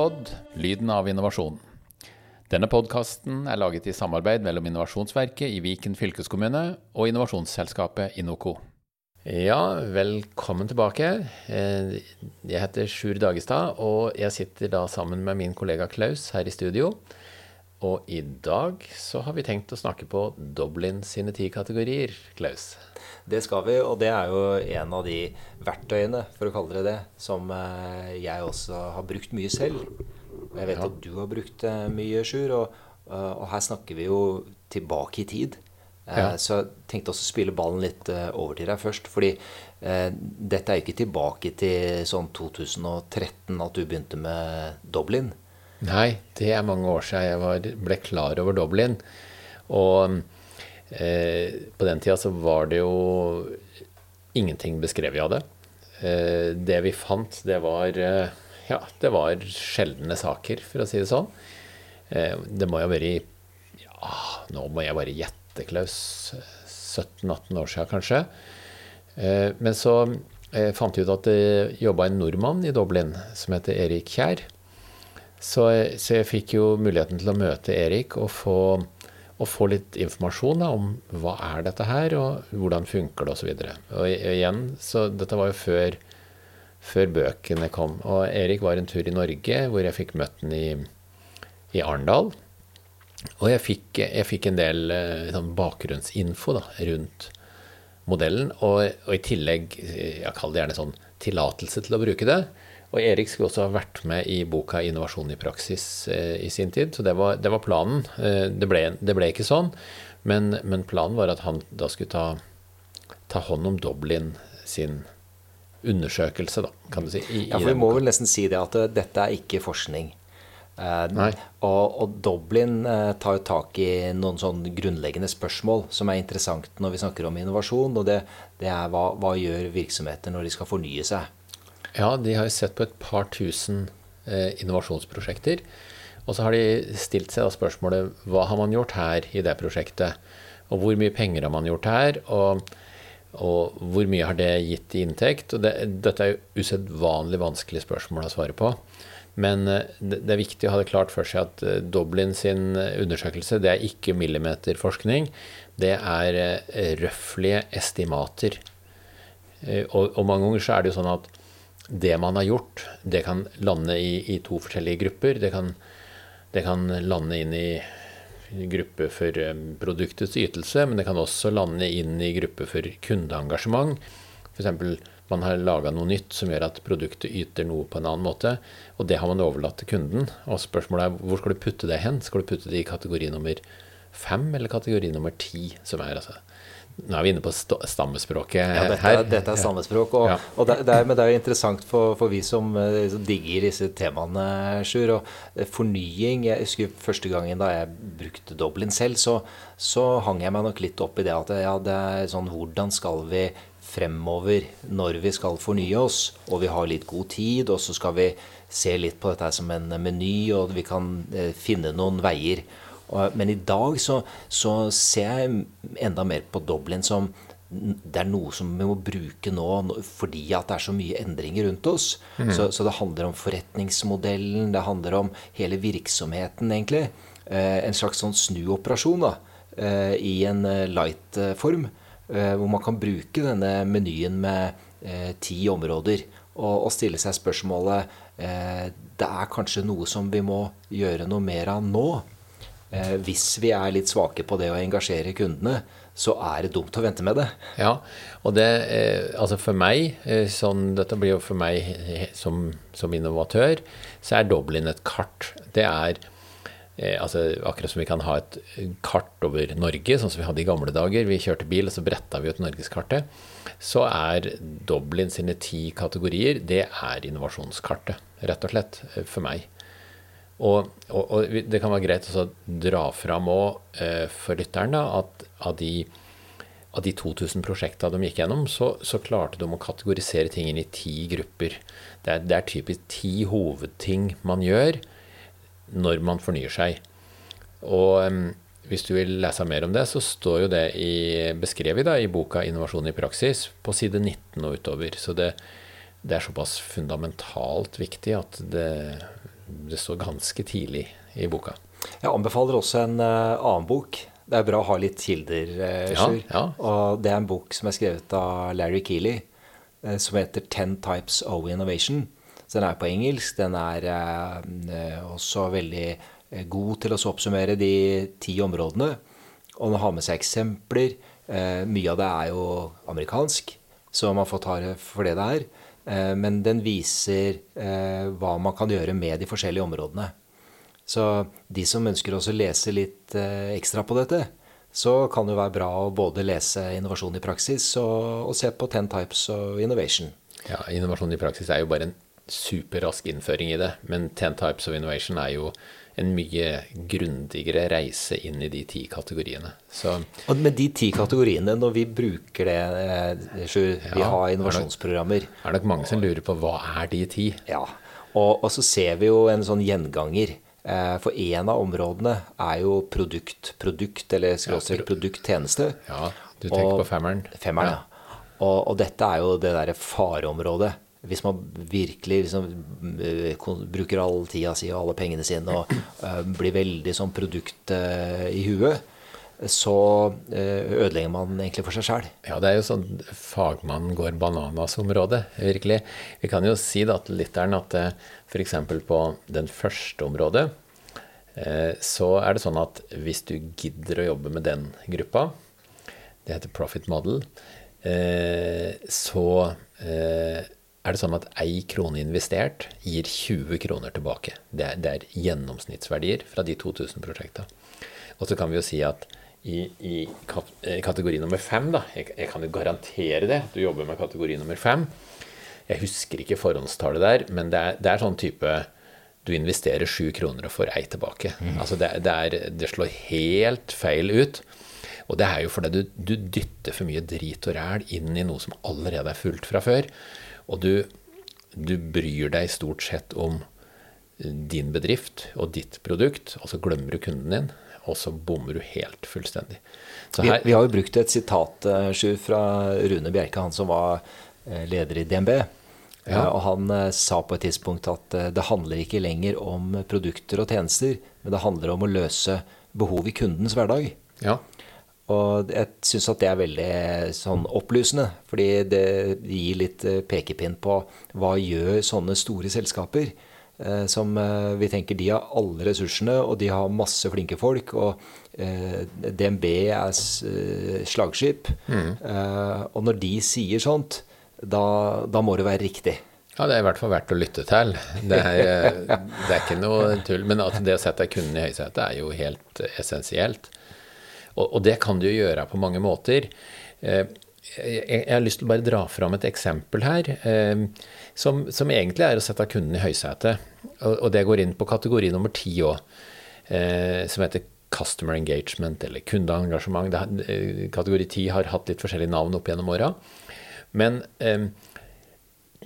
Inopod lyden av innovasjon. Denne podkasten er laget i samarbeid mellom Innovasjonsverket i Viken fylkeskommune og innovasjonsselskapet Inoco. Ja, velkommen tilbake. Eh, jeg heter Sjur Dagestad, og jeg sitter da sammen med min kollega Klaus her i studio. Og i dag så har vi tenkt å snakke på Dublin sine ti kategorier, Klaus. Det skal vi, og det er jo en av de verktøyene, for å kalle det det, som eh, jeg også har brukt mye selv. Jeg vet ja. at du har brukt mye, Sjur, og, og, her snakker vi jo tilbake i tid. Eh, ja. Så jeg tenkte også å spille ballen litt eh, over til deg først. fordi eh, dette er jo ikke tilbake til sånn 2013 at du begynte med Dublin. Nei, det er mange år siden jeg var, ble klar over Dublin. Og Eh, på den tida så var det jo ingenting beskrevet av det. Eh, det vi fant, det var eh, ja, det var sjeldne saker, for å si det sånn. det må jo ha vært ja, nå må jeg bare gjette, Klaus. 17-18 år siden, kanskje. men så fant jeg ut at det jobba en nordmann i Dublin som heter Erik Kjær. Så, så jeg fikk jo muligheten til å møte Erik og få og få litt informasjon da, om hva er dette her, og hvordan funker det, osv. Og, og igjen, så dette var jo før, før, bøkene kom. Og Erik var en tur i Norge hvor jeg fikk møtt ham i, i, Arendal. Og jeg fikk, jeg fikk en del sånn bakgrunnsinfo da, rundt modellen, og, og i tillegg, jeg kaller det gjerne sånn tillatelse til å bruke det. Og Erik skulle også ha vært med i boka 'Innovasjon i praksis' eh, i sin tid, så det var, det var planen. Eh, det, ble, det, ble, ikke sånn, men, men, planen var at han da skulle ta, ta hånd om Dublin sin undersøkelse, da, kan du si. I, ja, for vi må vel nesten si det at uh, dette er ikke forskning. Eh, og, og, Dublin uh, tar jo tak i noen sånn grunnleggende spørsmål som er interessant når vi snakker om innovasjon. Og det, det er hva, hva gjør virksomheter når de skal fornye seg? Ja, de har sett på et par tusen eh, innovasjonsprosjekter. Og så har de stilt seg spørsmålet hva har man gjort her i det prosjektet? Og hvor mye penger har man gjort her? Og, og hvor mye har det gitt i inntekt? Og det, dette er jo usedvanlig vanskelige spørsmål å svare på. Men eh, det, det er viktig å ha det klart for seg at eh, Dublin sin undersøkelse det er ikke millimeterforskning. Det er røflige estimater. Og, og mange ganger så er det jo sånn at det man har gjort, det kan lande i, i to forskjellige grupper. Det kan, det kan, lande inn i gruppe for eh, produktets ytelse, men det kan også lande inn i gruppe for kundeengasjement. F.eks. man har laga noe nytt som gjør at produktet yter noe på en annen måte, og det har man overlatt til kunden. Og spørsmålet er hvor skal du putte det hen? Skal du putte det i kategori nummer fem eller kategori nummer ti, som er altså nå er vi inne på stammespråket ja, dette, her. Dette er stammespråk. Og, ja. og det, det, er, men det er jo interessant for, for vi som, eh, som, digger disse temaene, Sjur. Og eh, fornying Jeg husker første gangen da jeg brukte Dublin selv, så, så hang jeg meg nok litt opp i det at ja, det er sånn Hvordan skal vi fremover når vi skal fornye oss, og vi har litt god tid, og så skal vi se litt på dette som en meny, og vi kan eh, finne noen veier. Men i dag så, så, ser jeg enda mer på Dublin som det er noe som vi må bruke nå fordi at det er så mye endringer rundt oss. Mm. Så, så, det handler om forretningsmodellen, det handler om hele virksomheten, egentlig. Eh, en slags sånn snuoperasjon da, eh, i en eh, light-form. Eh, hvor man kan bruke denne menyen med ti områder og, og, stille seg spørsmålet eh, Det er kanskje noe som vi må gjøre noe mer av nå. Eh, hvis vi er litt svake på det å engasjere kundene, så er det dumt å vente med det. Ja, og det, eh, altså for meg, eh, sånn, dette blir jo for meg som, som innovatør, så er Dublin et kart. Det er altså, akkurat som vi kan ha et kart over Norge, sånn som vi hadde i gamle dager. Vi kjørte bil, og så bretta vi ut norgeskartet. Så er Dublin sine ti kategorier, det er innovasjonskartet, rett og slett, for meg. Og, og, og, det kan være greit å dra fram òg eh, for lytteren at av de, av de 2000 prosjekta de gikk gjennom, så, så, klarte de å kategorisere ting inn i ti grupper. Det er, det er typisk ti hovedting man gjør når man fornyer seg. Og hvis du vil lese mer om det, så står jo det i, beskrevet da, i boka 'Innovasjon i praksis' på side 19 og utover. Så det, det er såpass fundamentalt viktig at det det står ganske tidlig i boka. Jeg anbefaler også en uh, annen bok. Det er bra å ha litt kilder, uh, ja, ja. Og det er en bok som er skrevet av Larry Keeley, uh, som heter 'Ten Types of Innovation'. Så den er på engelsk. Den er også veldig god til å oppsummere de ti områdene. Og den har med seg eksempler. mye av det er jo amerikansk, så man får ta det for det det er. Men den viser hva man kan gjøre med de forskjellige områdene. Så de som ønsker også å lese litt eh, ekstra på dette, så kan det være bra å både lese Innovasjon i praksis og, og se på Ten Types of Innovation. Ja, Innovasjon i praksis er jo bare en superrask innføring i det. Men Ten Types of Innovation er jo en mye grundigere reise inn i de ti kategoriene. Så, og med de ti kategoriene, når vi bruker det, Sjur, ja, vi har innovasjonsprogrammer Det er nok mange som lurer på hva er de ti? Ja, og, og så ser vi jo en sånn gjenganger. Eh, for én av områdene er jo produkt, produkt eller skråstrek produkt-tjeneste. Ja, du tenker og, på femmeren. Femmeren, ja. Og, og, dette er jo det derre fareområdet. Hvis man virkelig liksom, eh, bruker all tida si og alle pengene sine og uh, blir veldig sånn produkt uh, i huet, så ødelegger man egentlig for seg sjæl. Ja, det er jo sånn fagmannen går bananas-området, virkelig. Vi kan jo si da til lytteren at f.eks. på den første området, så er det sånn at hvis du gidder å jobbe med den gruppa, det heter profit model, så er det sånn at ei krone investert gir 20 kroner tilbake. Det er, det er gjennomsnittsverdier fra de 2000 prosjekta. Og så kan vi jo si at i, i kategori nummer fem, da, jeg, jeg, kan jo garantere det, du jobber med kategori nummer fem, jeg husker ikke forhåndstallet der, men det er, det er sånn type du investerer sju kroner og får ei tilbake. Mm. Altså det, det, er, det, slår helt feil ut. Og det er jo fordi du, du, dytter for mye drit og ræl inn i noe som allerede er fullt fra før. Og du, du bryr deg stort sett om din bedrift og ditt produkt, og så glemmer du kunden din, og så bommer du helt fullstendig. Her, vi, vi, har jo brukt et sitat uh, fra Rune Bjerke, han som var uh, leder i DNB. Ja. Og han eh, sa på et tidspunkt at eh, det handler ikke lenger om produkter og tjenester, men det handler om å løse behov i kundens hverdag. Ja. Og jeg syns at det er veldig sånn opplysende, fordi det gir litt eh, pekepinn på hva gjør sånne store selskaper. Som vi tenker de har alle ressursene, og de har masse flinke folk. Og DNB er slagskip. Mm. Og når de sier sånt, da, da, må det være riktig. Ja, det er i hvert fall verdt å lytte til. Det er, det er ikke noe tull. Men at det å sette kunden i høysetet er jo helt essensielt. Og, og, det kan du jo gjøre på mange måter. Eh, jeg, har lyst til å bare dra fram et eksempel her, eh, som, som, egentlig er å sette kunden i høysetet. Og, det går inn på kategori nummer ti òg, eh, som heter Customer Engagement eller kundeengasjement. Kategori 10 har hatt litt forskjellige navn opp gjennom åra. Men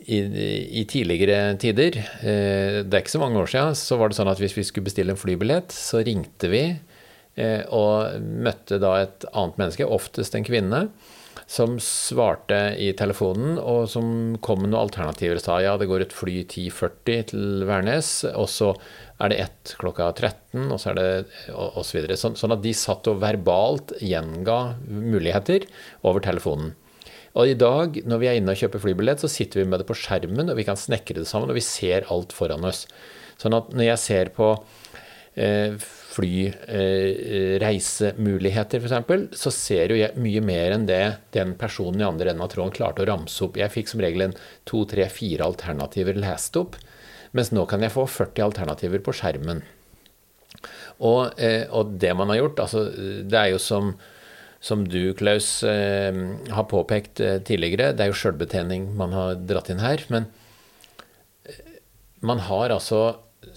i, i, tidligere tider, det er ikke så mange år siden, så var det sånn at hvis vi skulle bestille en flybillett, så ringte vi og møtte da et annet menneske, oftest en kvinne, som svarte i telefonen, og som kom med noen alternativer. Sa ja, det går et fly 10.40 til Værnes, og så er det ett klokka 13, og så er det osv. Så sånn, sånn at de satt og verbalt gjenga muligheter over telefonen. Og i dag, når vi er inne og kjøper flybillett, så sitter vi med det på skjermen, og vi kan snekre det sammen, og vi ser alt foran oss. Sånn at når jeg ser på eh, flyreisemuligheter, eh, f.eks., så ser jo jeg mye mer enn det den personen i andre enden av tråden klarte å ramse opp. Jeg fikk som regel en to, tre, fire alternativer lest opp, mens nå kan jeg få 40 alternativer på skjermen. Og, eh, og det man har gjort, altså det er jo som som du, Klaus, eh, har påpekt eh, tidligere, det er jo sjølbetjening man har dratt inn her. Men eh, man har altså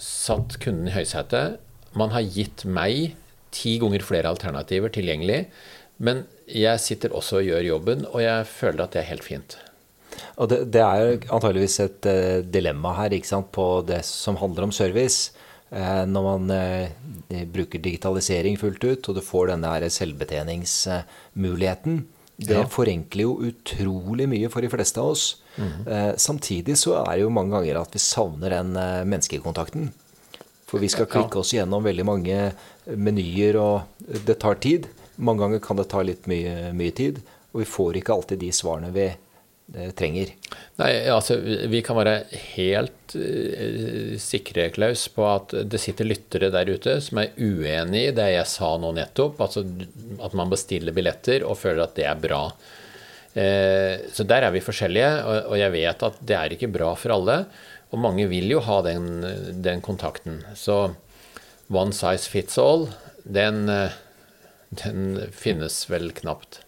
satt kunden i høysetet. Man har gitt meg ti ganger flere alternativer tilgjengelig. Men jeg sitter også og gjør jobben, og jeg føler at det er helt fint. Og det, det er antageligvis et uh, dilemma her ikke sant, på det som handler om service. Uh, når man uh, bruker digitalisering fullt ut, og du får denne selvbetjeningsmuligheten. Det ja. forenkler jo utrolig mye for de fleste av oss. Mm -hmm. Samtidig så er det jo mange ganger at vi savner den menneskekontakten. For vi skal klikke oss gjennom veldig mange menyer, og det tar tid. Mange ganger kan det ta litt mye, mye tid, og vi får ikke alltid de svarene vi eh, trenger. Nei, altså Vi kan være helt uh, sikre, Klaus, på at det sitter lyttere der ute som er uenig i det jeg sa nå nettopp. Altså at man bestiller billetter og føler at det er bra. Uh, så der er vi forskjellige, og, jeg vet at det er ikke bra for alle. Og mange vil jo ha den, den kontakten. Så one size fits all, den, den finnes vel knapt.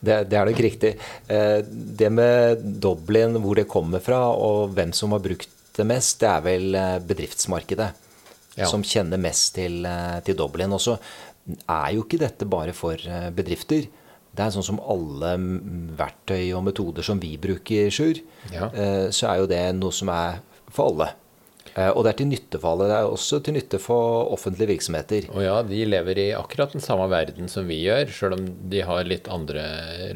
Det, det, er nok riktig. Eh, det med Dublin, hvor det kommer fra, og hvem som har brukt det mest, det er vel eh, bedriftsmarkedet ja. som kjenner mest til, eh, til Dublin. Og så er jo ikke dette bare for bedrifter. Det er sånn som alle verktøy og metoder som vi bruker, Sjur, ja. så er jo det noe som er for alle. Eh, og det er til nytte for alle. Det er også til nytte for offentlige virksomheter. Og ja, de lever i akkurat den samme verden som vi gjør, sjøl om de har litt andre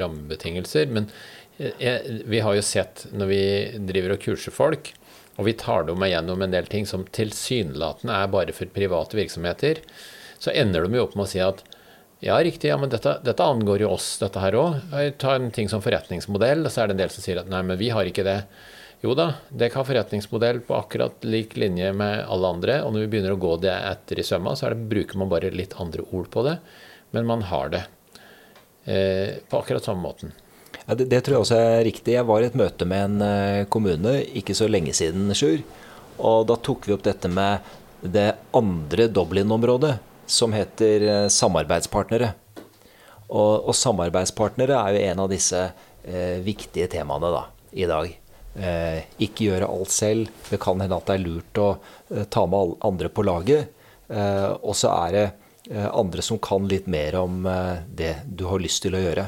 rammebetingelser. Men jeg, vi har jo sett når vi driver og kurser folk, og vi tar dem igjennom en del ting som tilsynelatende er bare for private virksomheter, så ender de jo opp med å si at ja, riktig, ja, men dette, dette angår jo oss, dette her òg. Ta en ting som forretningsmodell, og så er det en del som sier at nei, men vi har ikke det. Jo da, det kan forretningsmodell på akkurat lik linje med alle andre. Og når vi begynner å gå det etter i sømma, så det, bruker man bare litt andre ord på det. Men man har det eh, på akkurat samme måten. Ja, det, det, tror jeg også er riktig. Jeg var i et møte med en eh, kommune ikke så lenge siden, Sjur. Og da tok vi opp dette med det andre Dublin-området, som heter eh, samarbeidspartnere. Og, og, samarbeidspartnere er jo en av disse eh, viktige temaene da, i dag. Eh, ikke gjøre alt selv. Det kan hende at det er lurt å eh, ta med alle andre på laget. Eh, og så er det andre som kan litt mer om det du har lyst til å gjøre.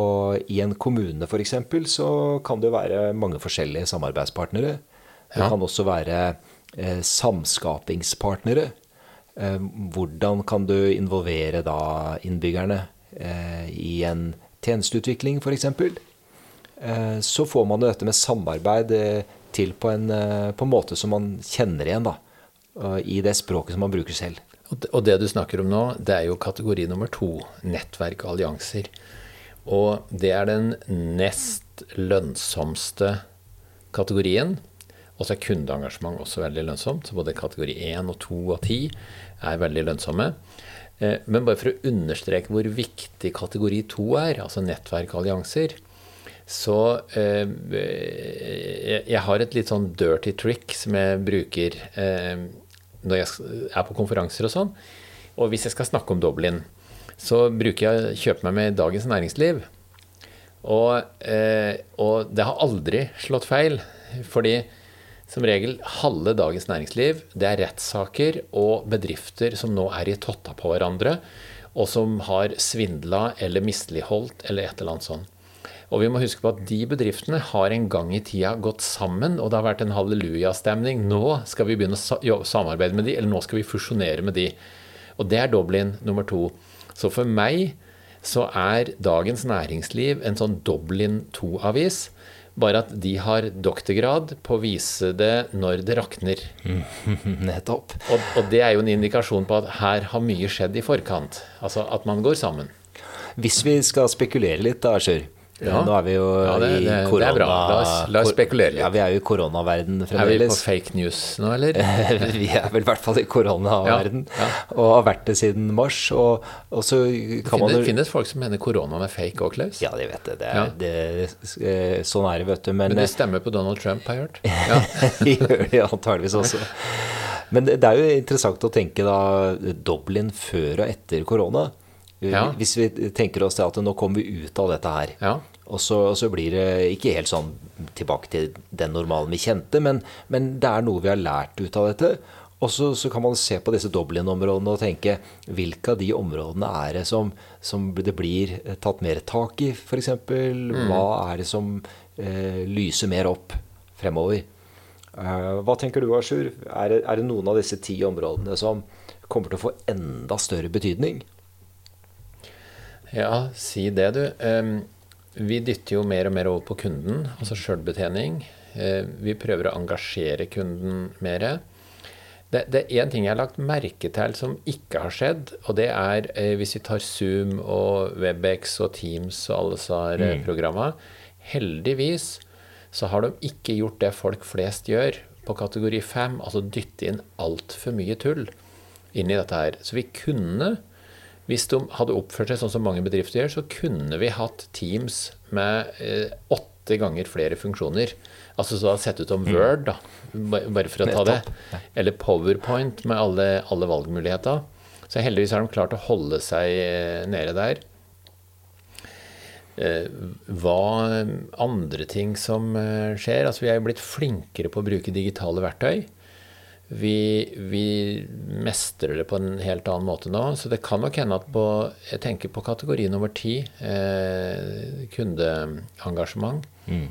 Og i en kommune f.eks. så kan det være mange forskjellige samarbeidspartnere. Det ja. kan også være samskapingspartnere. Hvordan kan du involvere da innbyggerne i en tjenesteutvikling f.eks.? Eh, så får man dette med samarbeid eh, til på en, eh, på en måte som man kjenner igjen da, i det språket som man bruker selv. Og det du snakker om nå, det er jo kategori nummer to, nettverk og allianser. Og det er den nest lønnsomste kategorien. Og så er kundeengasjement også veldig lønnsomt. Så både kategori 1 og 2 og 10 er veldig lønnsomme. Men bare for å understreke hvor viktig kategori 2 er, altså nettverk og allianser, så eh, jeg, har et litt sånn dirty trick som jeg bruker eh, når jeg er på konferanser og sånn. Og hvis jeg skal snakke om Dublin, så bruker jeg å kjøpe meg med Dagens Næringsliv. Og, eh, og det har aldri slått feil. Fordi som regel halve Dagens Næringsliv det er rettssaker og bedrifter som nå er i totta på hverandre, og som har svindla eller misligholdt eller et eller annet sånt. Og vi må huske på at de bedriftene har en gang i tida gått sammen, og det har vært en hallelujastemning. Nå skal vi begynne å samarbeide med de, eller nå skal vi fusjonere med de. Og det er Dublin nummer to. Så for meg så er Dagens Næringsliv en sånn Dublin 2-avis. Bare at de har doktorgrad på å vise det når det rakner. Nettopp. Og, og, det er jo en indikasjon på at her har mye skjedd i forkant. Altså at man går sammen. Hvis vi skal spekulere litt, da, Sjur. Ja. Nå er vi jo ja, det, det, i korona... Det er bra. La oss, la oss spekulere litt. Ja, vi er jo i koronaverden fremdeles. Er vi på fake news nå, eller? vi er vel i hvert fall i koronaverden. Ja, ja. Og har vært det siden mars. Og, og så kan det finnes, finnes folk som mener koronaen er fake òg, Klaus? Ja, de vet det. det, er, eh, sånn er det, vet du. Men, Men det stemmer på Donald Trump, har jeg hørt. Ja. de gjør det antageligvis også. Men det er jo interessant å tenke da Dublin før og etter korona. Ja. Hvis vi tenker oss til at nå kommer vi ut av dette her. Ja. Og så, og så, blir det ikke helt sånn tilbake til den normalen vi kjente, men, men det er noe vi har lært ut av dette. Og så, så kan man se på disse Dublin-områdene og tenke hvilke av de områdene er det som, som det blir tatt mer tak i, f.eks. Mm. Hva er det som eh, lyser mer opp fremover? Uh, hva tenker du, Ashur? Er, er det noen av disse ti områdene som kommer til å få enda større betydning? Ja, si det, du. Vi dytter jo mer og mer over på kunden, altså sjølbetjening. Uh, vi prøver å engasjere kunden mer. Det, det er én ting jeg har lagt merke til som ikke har skjedd, og det er eh, hvis vi tar Zoom og Webex og Teams og alle disse mm. programmene Heldigvis så har de ikke gjort det folk flest gjør på kategori 5, altså dytte inn altfor mye tull inn i dette her. Så vi kunne, hvis de hadde oppført seg sånn som mange bedrifter gjør, så kunne vi hatt Teams med eh, åtte ganger flere funksjoner. Altså så sett ut som mm. Word, da, bare for å ta det. Eller PowerPoint med alle, alle valgmuligheter. Så heldigvis har de klart å holde seg eh, nede der. Eh, hva andre ting som skjer? Altså vi er jo blitt flinkere på å bruke digitale verktøy. Vi, vi, mestrer det på en helt annen måte nå. Så det kan nok hende at på Jeg tenker på kategori nummer ti, eh, kundeengasjement. Mm.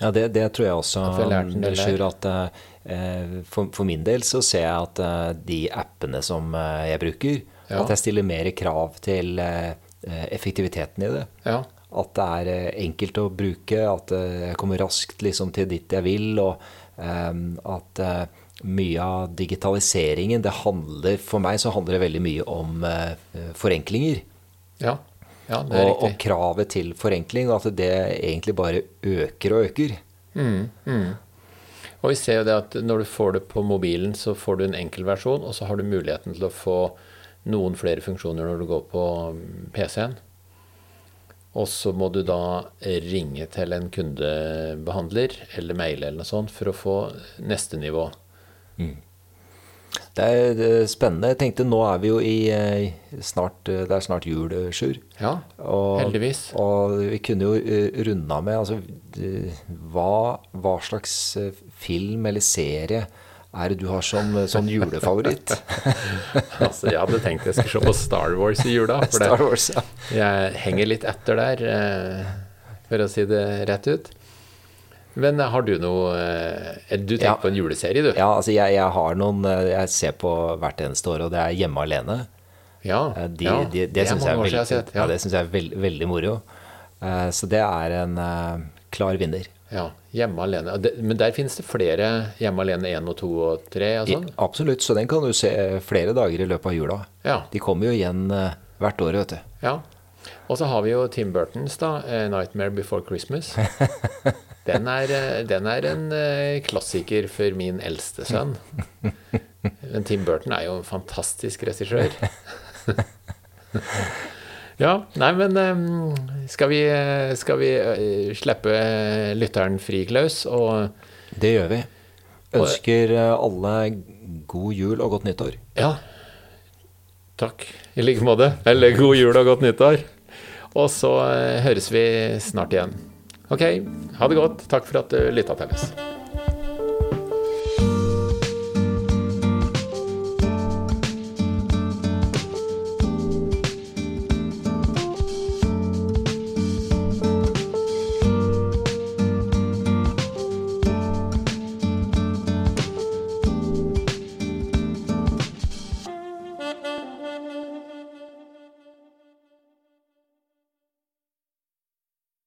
Ja, det, det, tror jeg også. Sjur, at eh, for, for, min del så ser jeg at eh, de appene som eh, jeg bruker, ja. at jeg stiller mer krav til eh, effektiviteten i det. Ja. At det er eh, enkelt å bruke, at eh, jeg kommer raskt liksom, til dit jeg vil. Og at mye av digitaliseringen det handler, For meg så handler det veldig mye om forenklinger. Ja. Ja, og, og, kravet til forenkling, og at det egentlig bare øker og øker. Mm, mm. Og vi ser jo det at når du får det på mobilen, så får du en enkel versjon, og så har du muligheten til å få noen flere funksjoner når du går på PC-en. Og så må du da ringe til en kundebehandler eller maile eller noe sånt for å få neste nivå. Mm. Det er spennende. Jeg tenkte nå er vi jo i eh, snart, Det er snart jul, eh, Sjur. Ja, og, heldigvis. Og vi kunne jo runda runde med altså, hva, hva, slags film eller serie er det du har som som julefavoritt? altså, jeg hadde tenkt jeg skulle se på Star Wars i jula. For Star Wars, ja. jeg henger litt etter der, for å si det rett ut. Men har du noe eh, Du tenker ja. på en juleserie, du? Ja, altså jeg, jeg, har noen eh, Jeg ser på hvert eneste år, og det er Hjemme alene. Ja, de, ja. De, de, det syns jeg, veld, ja. jeg er veld, veldig moro. Så det er en klar vinner. Ja, Hjemme alene. Men der finnes det flere Hjemme alene 1 og 2 og 3? Og sånn? absolutt, så den kan du se flere dager i løpet av jula. Ja. De kommer jo igjen hvert år, vet du. Ja. Og så har vi jo Tim Burtons, da. 'Nightmare Before Christmas'. Den er, eh, den er, en eh, klassiker for min eldste sønn. Men Tim Burton er jo en fantastisk regissør. Ja, nei, men eh, skal vi, skal vi slippe lytteren fri, Klaus? Og Det gjør vi. Ønsker alle god jul og godt nyttår. Ja. Takk. I like måte. Eller god jul og godt nyttår. Og så høres vi snart igjen. Ok, ha det godt. Takk for at du lytta til oss.